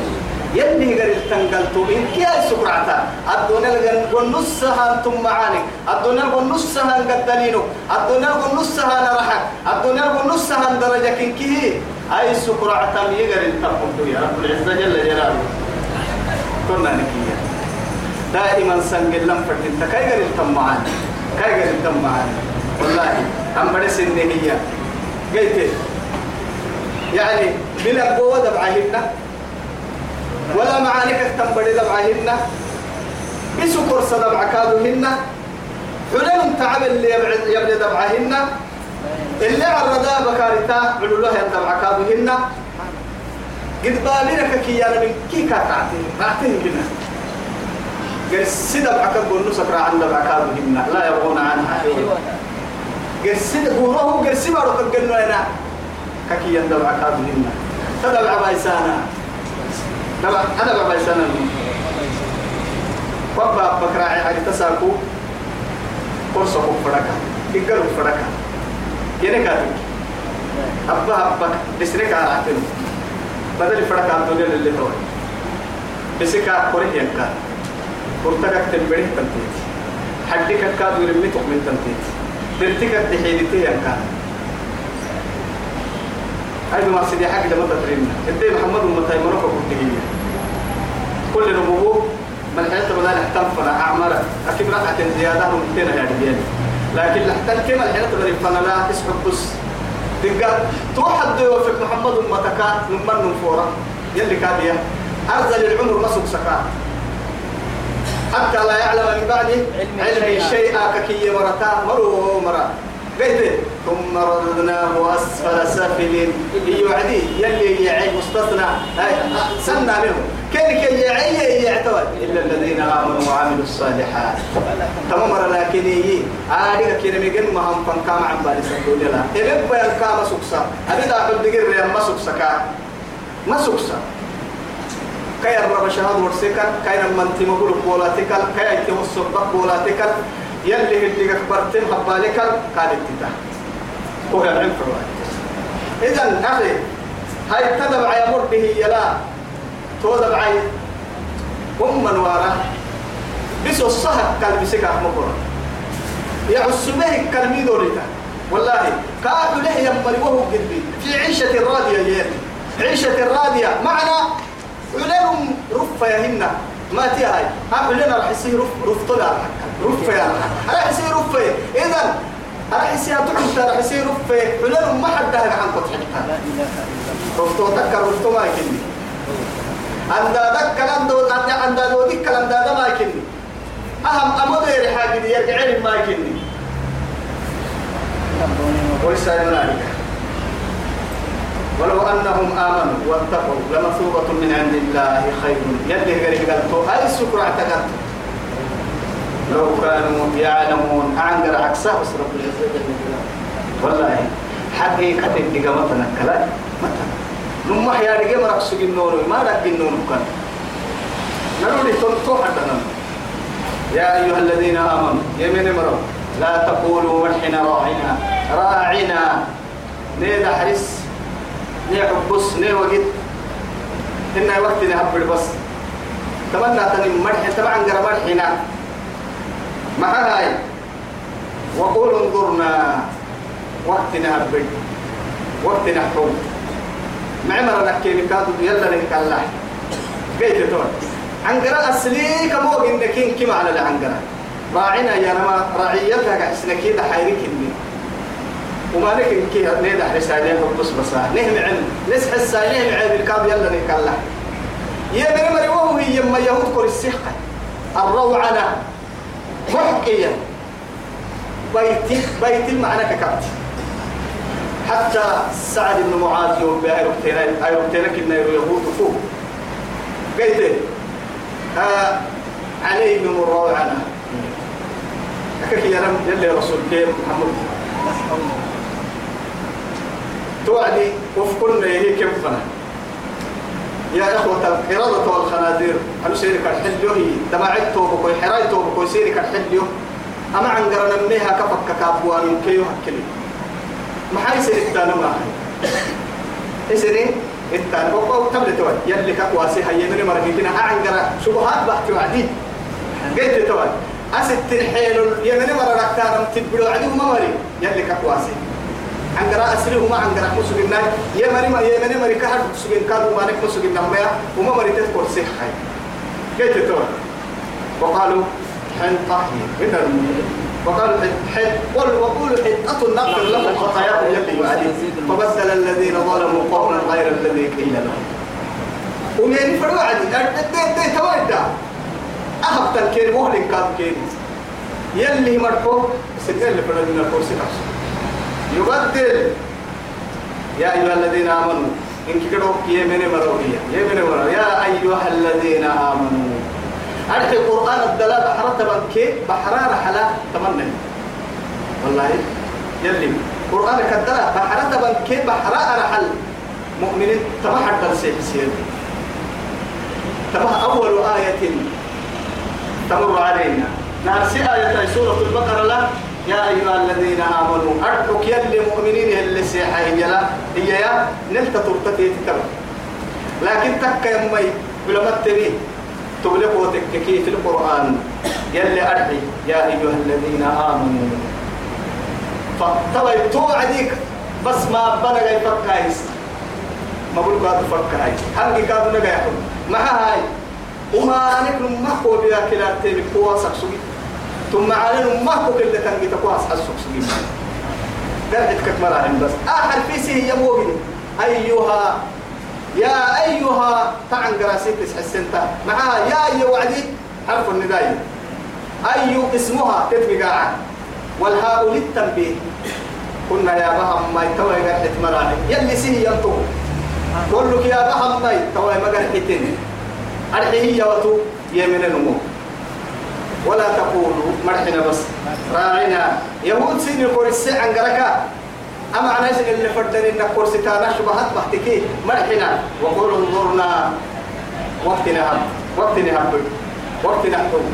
يلي قال تنقلتو. إن كيا سكرعتا الدنيا والنصها أنتم معاني. الدنيا والنصها قدلينو الدنيا والنصها نرحك. الدنيا والنصها درجة كنكيه أي سكرعتا يقال تنقلتو يا رب العزة جل جلاله. كنا نكيا دائما سنقل لم قال تم معاني كاي قال تم معاني والله أم بدس النهية قلت يعني بلا قوة دبعهن ولا معانيك تنبري دبعهن بسو كرس دبعكادهن حلم تعب اللي يبني دبعهن اللي عرضا بكارتا علوها دبعكادهن قد بالينك كيانا من كي كاتعتي رعتين هنا. قرسي دبعك قلنا سكرا عن دبعكادهن لا يبغون عنها قرسي قوله قرسي بارك قلنا هنا ككيان دبعكادهن تدبع بايسانا دبع أنا بايسانا وابا بكراعي حاجة تساكو. قرصة فرقة إقلوا فرقة يعني كاتب أبا أبا بسرك على عتن بدل فرقة الدنيا اللي هو. بسكا كوري ينكا قرطك تنبريه تنتيت. حدك كادو يرميتك من تنتيت. ترتك تحيدتي ينكا هاي ما سيدي حق لما تدرينا انت محمد ومتى يمرك وكنت كل نبوه من حيث بدل احتم فلا أعمر أكيد راحة زيادة ممكن يا رجال لكن لحتى كما الحين فلا لا تسحب بس دقة توحد يوفق محمد ومتك نمر نفورا يلي كادية أرزل العمر ما سكسكا حتى لا يعلم من بعد علم شيئا. ككي مرتا مرو مرا. قلت ثم رددناه أسفل سافلين يعدي يلي يعي مستثنى. سنة منهم كان كي يعي يعتوى. إلا الذين آمنوا وعملوا الصالحات. تمام لكن يي آديك كي نمجن ما هم فن كام عم بالي سنقول لا إبن بيان كام سكسا. أبي داخل دقير ريان ما سكسا كا. ما الرب شهاد ورسكا كي نمن تمقول بولاتكا كي يتوسط بولاتكا يلي هديك برتم حبالك قال اتتا هو العلم إذا أخي هاي تدبع يا مر به يلا تودبع أم وارا بس الصهر قال بسكا مقرا يا عسبه كلمي دوريتا والله كاد له يمر وهو قلبي. في عيشة راضية يا عيشة راضية. معنى علم رفة يهن ما تي هاي. علم راح يصير رف رف طلع رفة يا راح يصير رفة. إذا يصير تحت راح يصير رفة علم ما حد هذا عن فتحتها رفتو تذكر رفتو ما يكني. عند ذكر عند عند عند ذكر عند هذا ما يكني. أهم أمودير حاجة دي يرجعين ما يكني. ولسه يمنعك ولو أنهم آمنوا واتقوا لمثوبة من عند الله خير. يلي قريب قلتو هاي السكر اعتقدت لو كانوا يعلمون أعنقر عكسه بس رب العزة والله حقيقة الدقامة نكلا متى نمح يا رجال مرق سجن نور ما رق النور كان. نقول تنتو حتى يا أيها الذين آمنوا يمين مروا لا تقولوا مرحنا راعنا راعنا نيدا حرس نيحب بص ني وقت. إن وقت نهبل بس تمنى تنم مرح طبعا قرا مرحنا مع هاي وقولوا انظرنا وقت نهبل وقت نحكم معمر نحكي مكادو يلا نكالله قيت تون. عنقرا أصلي كمو إنك كما على العنقرا راعنا يا نما رعيتها كحسنا كده حيرك إني. وما لك إن كي نيدا رسالة بس بس نهم علم ليس حسا نهم علم الكاب يلا نكالله يا من مري وهو هي ما يهود كل السحقة. الروعنة محكية بيت بيت المعنى ككبت. حتى سعد بن معاذ يوم بأيروبتين أيروبتين كنا يهود فوق. قيت آه عليهم الروعنة أكاك يا رب يلي رسول كيف محمد؟ توعدي وفقنا هي كيف فنا. يا إخوة القردة والخنازير أنا سيرك الحليو هي دمعت توبك وحراي توبك وسيرك الحليو أما عن قرن منها كفك كابوان كيو هكلي ما حي سيرك تانا ما هي سيرين التان وقو تبل توي. يلي كواسي هي من مرقيتنا عن قرن شبهات بحث وعدي. قلت توي. أست الحيل يمن مرة ركتارم تبلو عليهم مري يلي كواسي عنقرا أسره ما عنقرا مسوق الناي يمن ما يمن مري كهر مسوق كانوا ما نك مسوق النمية وما مري تذكر هاي قلت توي وقالوا حنطة وقالوا حد قل وقولوا حدة نغفر لهم خطاياهم يلي يعدي فبدل الذين ظلموا قولا غير الذي قيل لهم ومن فروا عدي دي تويدا أهب تنكير مهلك كاد كير يلي مرحو ستين فرنا من الكرسي نفسه يبدل. يا أيها الذين آمنوا إن كدوا يمن مروية يمن مروية يا أيها الذين آمنوا أرحي القرآن الدلاء بحرة بنكي بحرارة حلا تمنى والله يلي. قرآن كدلاء بحرة بنكي بحرارة حل مؤمنين تمحر تنسيح سير تمح أول آية تمر علينا. نرسي آية سورة البقرة لا؟ يا أيها الذين آمنوا أرحك يلي مؤمنين اللي سيحة هي لا هي يا نلت ترتتي تتبع لكن تكا يمي بلما تبيه تغلق وتككي في القرآن. يلي أرحي يا أيها الذين آمنوا. فطبعا توعديك بس ما بلغ يفكايس ما بقول قاد فكاي هل قاد نجا يحكم ما هاي. وما نكن ما هو بيا كلا تبي قوة سكسوي ثم علينا ما هو كلا تنجي تقوى سكسوي درجة كتمرة بس. آخر في سيه يموغني أيها يا أيها تعن قراسيت السنتا معها يا أي وعدي حرف النداء. أي اسمها تتبقى والهاء للتنبيه. كنا يا بهم ما يتوى قرحة مراني. يلي سيه ينطق قول لك يا بهم ما يتوى مقرحتين أرحيه وتو. يمن النمو ولا تقولوا مرحنا بس. راعنا يهود سيني قرسي عن قركا أما أنا إيش اللي فردني إنك كرسي تانا شبهات بحتكي. مرحنا. وقولوا انظرنا. وقتنا هم وقتنا هم وقتنا هم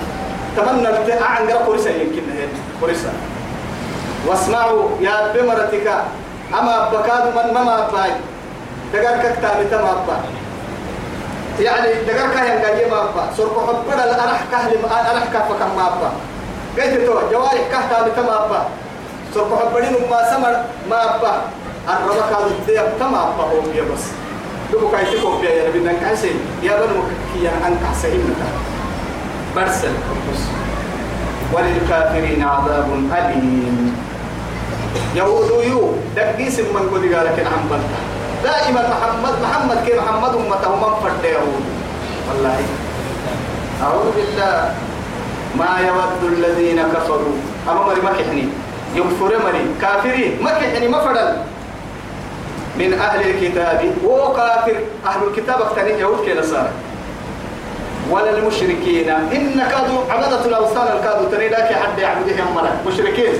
تمنى عن قرا كرسي يمكن كرسي واسمعوا يا بمرتك أما بكاد من ما باي دقار كتابي تما باي يعني دقار كاين قال ما با سرق حبنا الأرح كهل أرح كهف كم ما با قلت تو جوارح كهتا تما با سرق حبنا ما سمر ما با الربا كان الدياب تما با هو يا بس دو كاي تكو بيا يا بنن كاسي يا بنو كي أن كاسين متا برسل بس وللكافرين عذاب أليم يهود يو دقيس من قد قال لكن عم بلتا دائما محمد محمد كي محمد أمته من فرد يهود والله. أعوذ بالله. ما يود الذين كفروا. أما مري مكحني يكفر مري. كافرين مكحني مفرد من أهل الكتاب. وكافر أهل الكتاب اختنين يهود كي نصارى. ولا المشركين. إن كادوا عبدة الأوثان الكادوا تريدك حد يعبدهم مرة. مشركين.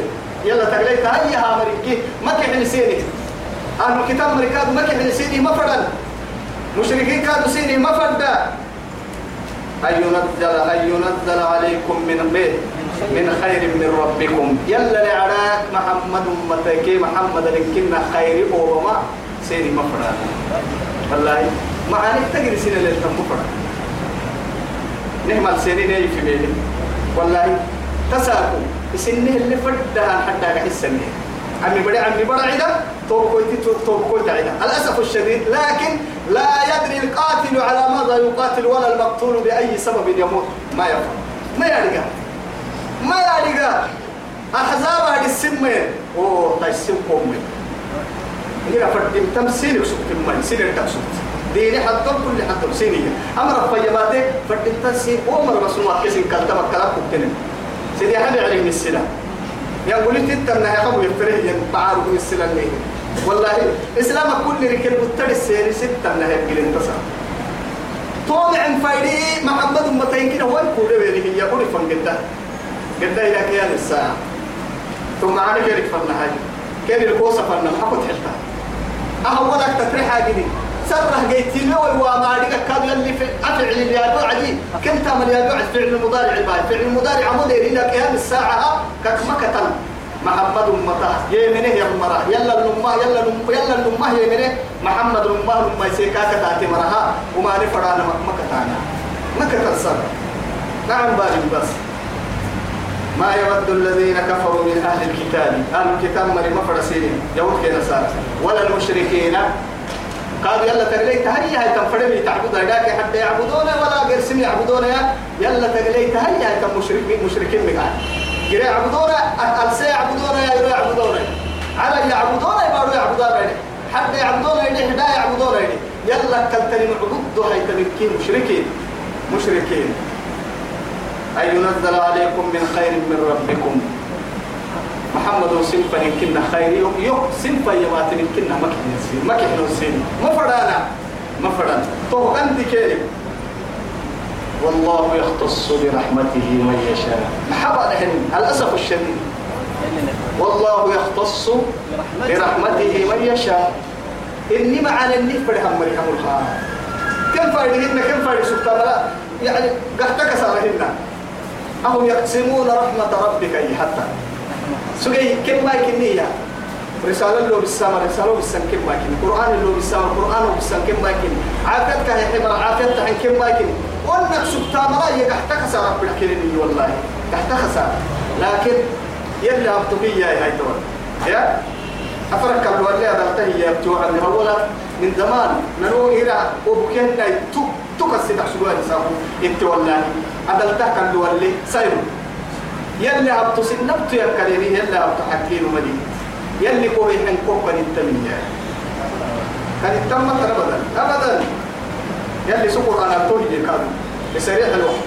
يلا تقليت. هيا مريكي. ما كحن سيني. أهل الكتاب مريكاد ما كحن سيني مفردا. مشركين كادوا سيني مفردا. أن ينزل أن ينزل عليكم من بيت من خير من ربكم. يلا لعراك محمد متكي محمد لكنا خير أوبما سيني مفردا. والله معاني تجري سنة للتمفردا نعم السنين في بيني والله تساكم. سنة اللي فدها حتى كحسنه عمي بدي عمي بدي عدا توكويتي توكويتي عدا الأسف الشديد لكن لا يدري القاتل على ماذا يقاتل ولا المقتول بأي سبب يموت. ما يفهم. ما يرجع ما يرجع أحزاب هذه السمة أوه تيسم قومي. هنا فردم تمثيل وسكت الماء سير تمسك ديني حتى كل حتى سينية أمر فيماتي فردم تمثيل أمر رسول الله كسين كلتمك كلام كتنم سيدي حبي عليه السلام يقول لي تتنا يا أبو يفتريه ينبعارو من السلام ليه؟ والله إسلام كل ركب بتر السير ستة من هيك الانتصار طومع فايدي محمد أمتين كده هو يقول لي هي يقول فن قدا قدا إلى كيان الساعة. ثم أنا كيرك فن هاي. كير الكوسة فن ما كنت حلتا أهولك تتريح جدي سره جيت له وما ديك كاد يلي في أفعل اللي يدعو عدي كم تعمل يدعو فعل المضارع الباي فعل المضارع عمود إلى قيام الساعة كما كتل. محمد أمته. يمنه يا مرة يلا الأمة يلا الأمة يلا الأمة يمنه محمد الأمة الأمة يسيكا كتاتي مرها وما نفرنا ما كتانا ما كتل سر. نعم بارك بس. ما يود الذين كفروا من أهل الكتاب. أهل الكتاب مري مفرسين. يهود كنسارة ولا المشركين. قالوا يلا تقليت هيا هاي تنفرمي تعبد هداك حتى يعبدون ولا غير سم يعبدون يلا تقليت هيا تم مشركين مشركين مقال غير يعبدون ألسى يعبدون يا يعبدون على يعبدون يبارو يعبدون حتى يعبدون يدي حدا يعبدون يدي يلا كلتني معبود هاي تمكين مشركين. مشركين. أن ينزل عليكم من خير من ربكم. محمد سنفا يمكن خير. يوم سنفا يمات ما كنا نسين ما كنا نسين ما فرانا ما فرانا تو أنت كيف والله يختص برحمته من يشاء. محبا لهن. الأسف الشديد. والله يختص برحمته من يشاء. إني معنا النفر هم مريم الخان كم فايدهن كم فايد سبحان يعني قحتك سارهن أهم يقسمون رحمة ربك حتى سجي كم ما يكنية رسالة لو بالسما رسالة بالسما كم ما يكني قرآن لو بالسما قرآن لو بالسما كم ما يكني عافيتك يا حمر عافيتك عن كم ما يكني وانك سبحان الله يقحتك سارة بالكلمة والله. تحتك سارة لكن يلي أبطبية يا هاي دول. يا؟ أفرك الولي هذا التهي يبتوع من أولا من زمان نلو إلى وبكينا تو تكسي تحسبوا لسانه أنت والله أدلتك كان دولي سيرو يلي أبتو سنبتو يا كريمي يلي أبتو حكين مدي يلي كوي حن كوكا التمية. كان التم أبدا أبدا. يلي سكر أنا توهي كانوا بسريع الوقت.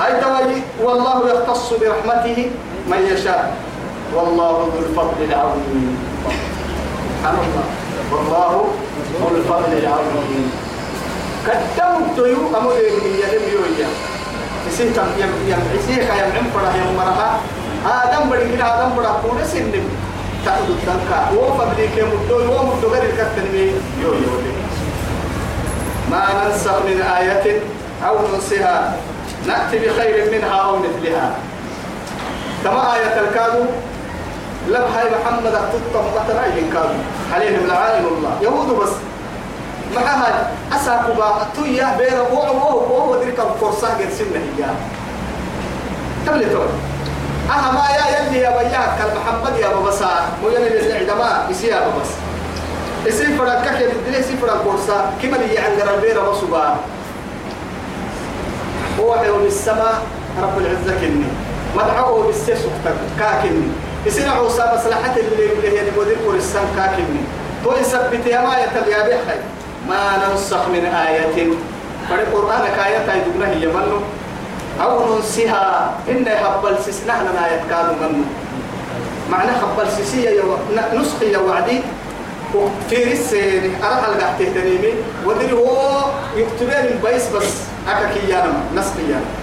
هاي دواي والله يختص برحمته من يشاء. والله ذو الفضل العظيم. سبحان الله. والله ذو الفضل العظيم. كتمت يو أمر يويا يسيه تم يم يم يسيه كيم عم فرح يم مرها. آدم بدي كده آدم بدي كون سنم تأخذ الدنكا هو فبدي كم مدو هو مدو غير الكتنمي يو يو ما ننسخ من آية أو ننسها نأتي بخير منها أو مثلها. كما آية الكادو لم هاي محمد أتطم مثلا كادو عليهم لعائن الله يهود بس. مع هاي أساكو با تويا بين هو هو هو ذلك الفرصة قد سنة هي تبلتون أها ما يا يلي يا بياك محمد يا بابا مو يلي اللي عندما يسيا بس يسي فرق كك يدري يسي فرق فرصة كما اللي عند ربنا بصبا هو حيوم السماء رب العزة كني مدعوه بالسيس كاكني يسير عوسى مصلحة اللي اللي هي مدير كورستان كاكني تو يثبت يا ما يتبع بحي ما ننسخ من آية. فالقرآن كآية تايدنا هي منه أو ننسها إن حبل سس نحن ما يتكاد منه معنى حبل سسية يو... نسخي وعدي في السين أنا حلقة تهتنيمي ودري هو يكتبين بيس بس أكاكي يانا نسخي يانا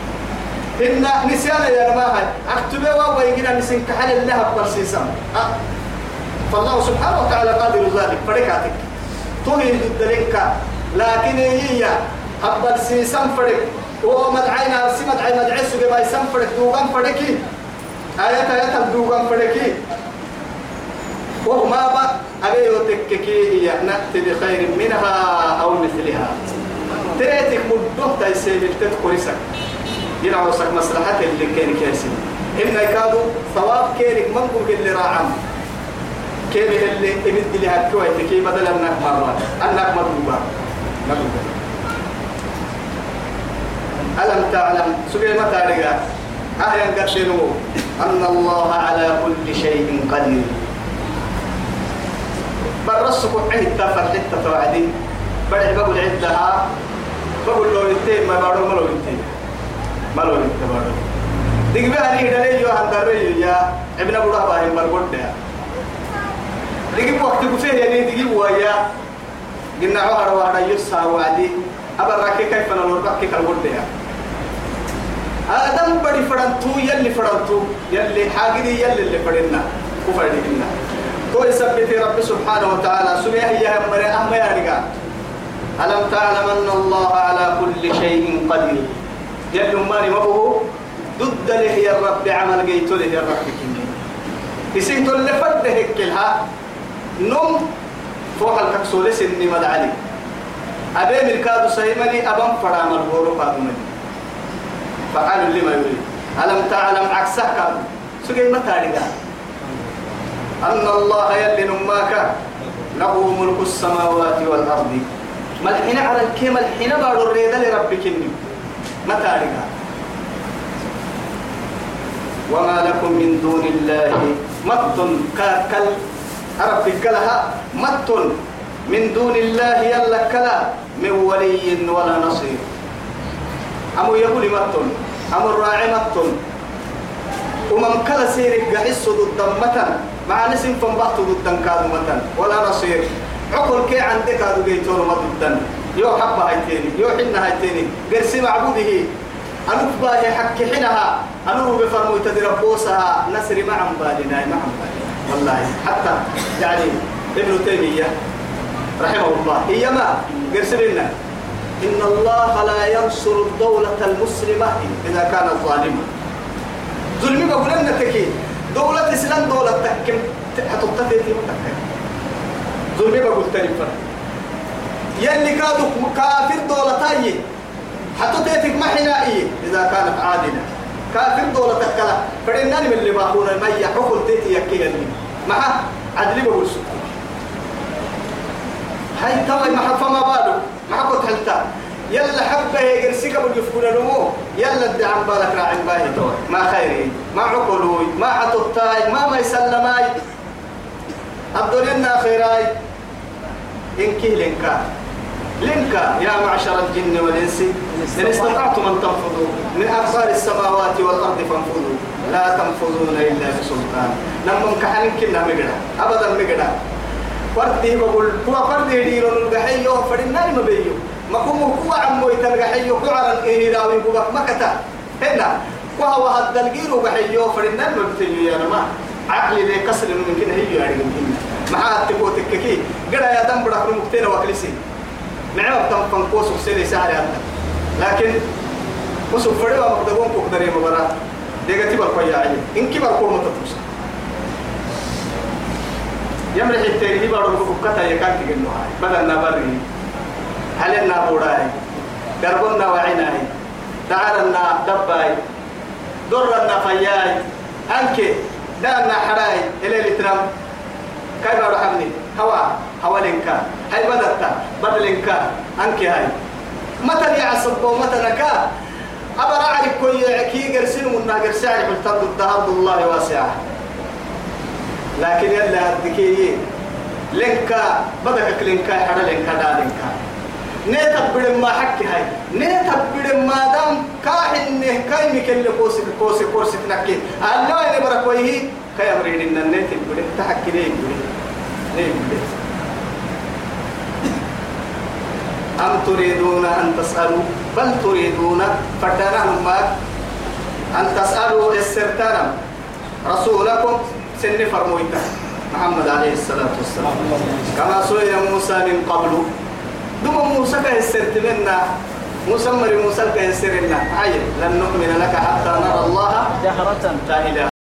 إن نسيانا يا ما هاي أكتبه ويجينا نسين كحل الله حبل سيسام أه. فالله سبحانه وتعالى قادر ذلك فريقاتك توهي الدلينك لكن هي حبل سيسام فريق ومدعينا سي مدعي مدعي سوغي باي فريق دوغان فريقي آيات آيات الدوغان فريقي وما با أبي وتككي هي نأتي بخير منها أو مثلها. تريتك مدوه تيسيب التدخل ينعو سك مصلحة اللي كان كاسي إن يكادوا ثواب كيرك منقل اللي راعم. كيف اللي إمد اللي هكوا كي بدل أنك مرات أنك مدوبا ألم تعلم؟ سبيل ما تاريخ أهلا قتلوا أن الله على كل شيء قدير. برسك تفر حتة توعدي. بدأ بقول عدها بقول له انتين ما بارو ملو انتين ملو انت بارو ديك بقى لي دليل يو هندري يا. ابن أبو رهبة هم مرقد ديك وقت كفيه يعني ديك ويا قلنا عهر وهر يسا وعدي أبرك كيف أنا نربك كيف الورد يا آدم بدي فرنتو يلي فرنتو يلي حاجدي يلي اللي فرنا كفردنا تو يثبت رب سبحانه وتعالى سميه يا مري أما يا رجال ألم تعلم أن الله على كل شيء قدير يلي ماني مبهو ضد له يا رب عمل جيت له يا رب كني يسيت اللي فده كلها نوم فوق الكبسولة سني مدعلي أبي ملكادو سيمني أبم فرام الغورو قادمني فعل لما يريد. ألم تعلم كان. سجي متى أن الله يلي نماك. له ملك السماوات والأرض. ملحين على الكيم الحين بارو الريدة لربك إني متى وما لكم من دون الله مت كل أربك لها مت من دون الله يلا كلا من ولي ولا نصير. أمو يقول مت أمو الراعي مت. ومن كلا سيرك قحس ضد متن مع نسم فنبحت ضد كادو متن ولا نصير. عقل كي عندك هذا بيتون ما ضدن يو حبة هايتيني يو حنا هايتيني قرسي معبوده. أنوف باهي حك حينها أنو بفرمو تدربوسها نسري مع بالنا مع بالنا والله. حتى يعني ابن تيمية رحمه الله هي ما؟ قرسي لنا. إن الله لا ينصر الدولة المسلمة إذا كانت ظالمة ظلمي بقول لنا تكي. دولة إسلام دولة تحكم حتطفي في متكي ظلمي بقول تاني فرق. يلي كادوا كافر دولة تاي حتطفي محنائي إذا كانت عادلة. كافر دولة تكلا فإنني من اللي باقون المية حكم تيتي يكي يلي معها عدلي بقول سكون هاي توي ما فما بالو. ما كنت حلتا يلا حبة يجرسي قبل يفكون نمو. يلا ادي عن بالك راعي باهي. توي ما خيري. ما عقلوي. ما حتطاي ما ما يسلماي. الدنيا خيراي إنكي لنكا لنكا يا معشر الجن والإنس. إن استطعتم أن تنفذوا من أقصار السماوات والأرض فانفذوا لا تنفذون إلا بسلطان. لما كحن كنا مقرأ. أبدا مقرأ. فردي بقول هو فردي ديرون الجحيو فردنا ما بيو. ما كم هو عمو يتلقحيو كعرا إيه راوي بقى مكتا. هنا وهو هذا الجيرو جحيو فردنا ما بتيجي يا ما عقلي لي كسر من كده؟ هي يعني من مع تبو تككي قرأ يا دم بدك مكتين وكلسي معه تم فنكوس وسيري سهل لكن وسوف فريوا مقدمون كقدري مباراه ديغتي بالقيا عين إن كبر كوم تتوسع. يمرح التاني بارو بكتا يكان تجنو هاي بدل نبري. هل النابوراي دربنا وعيناي دعرنا دباي. درنا فياي. أنك دعنا حراي. إلى الترام كيف رحمني هوا. هوا لنكا هاي بدلتا. بدلنكا أنك هاي. متى يعصب ومتى نكا؟ أبا أعرف كل كي قرسين من قرسين قلت أرض الله واسعة. لكن يلا هدكي. لنكا بدك لنكا حدا لنكا دا لنكا. نتبر ما حكي هاي. نتبر ما دام كاحن كايمك اللي كوسك كوسك كوسك نكي. الله اللي بركويه كي أمرين إن النت يقول تحكي ليه يقول ليه يقول أم تريدون أن تسألوا؟ بل تريدون فتنا ما أن تسألوا السرتان رسولكم سن فرمويتا. محمد عليه الصلاة والسلام. كما سئل موسى من قبل. دم موسى كيسرت منا. موسى مري موسى كيسر لنا عين لن نؤمن لك حتى نرى الله جهرة. لا إله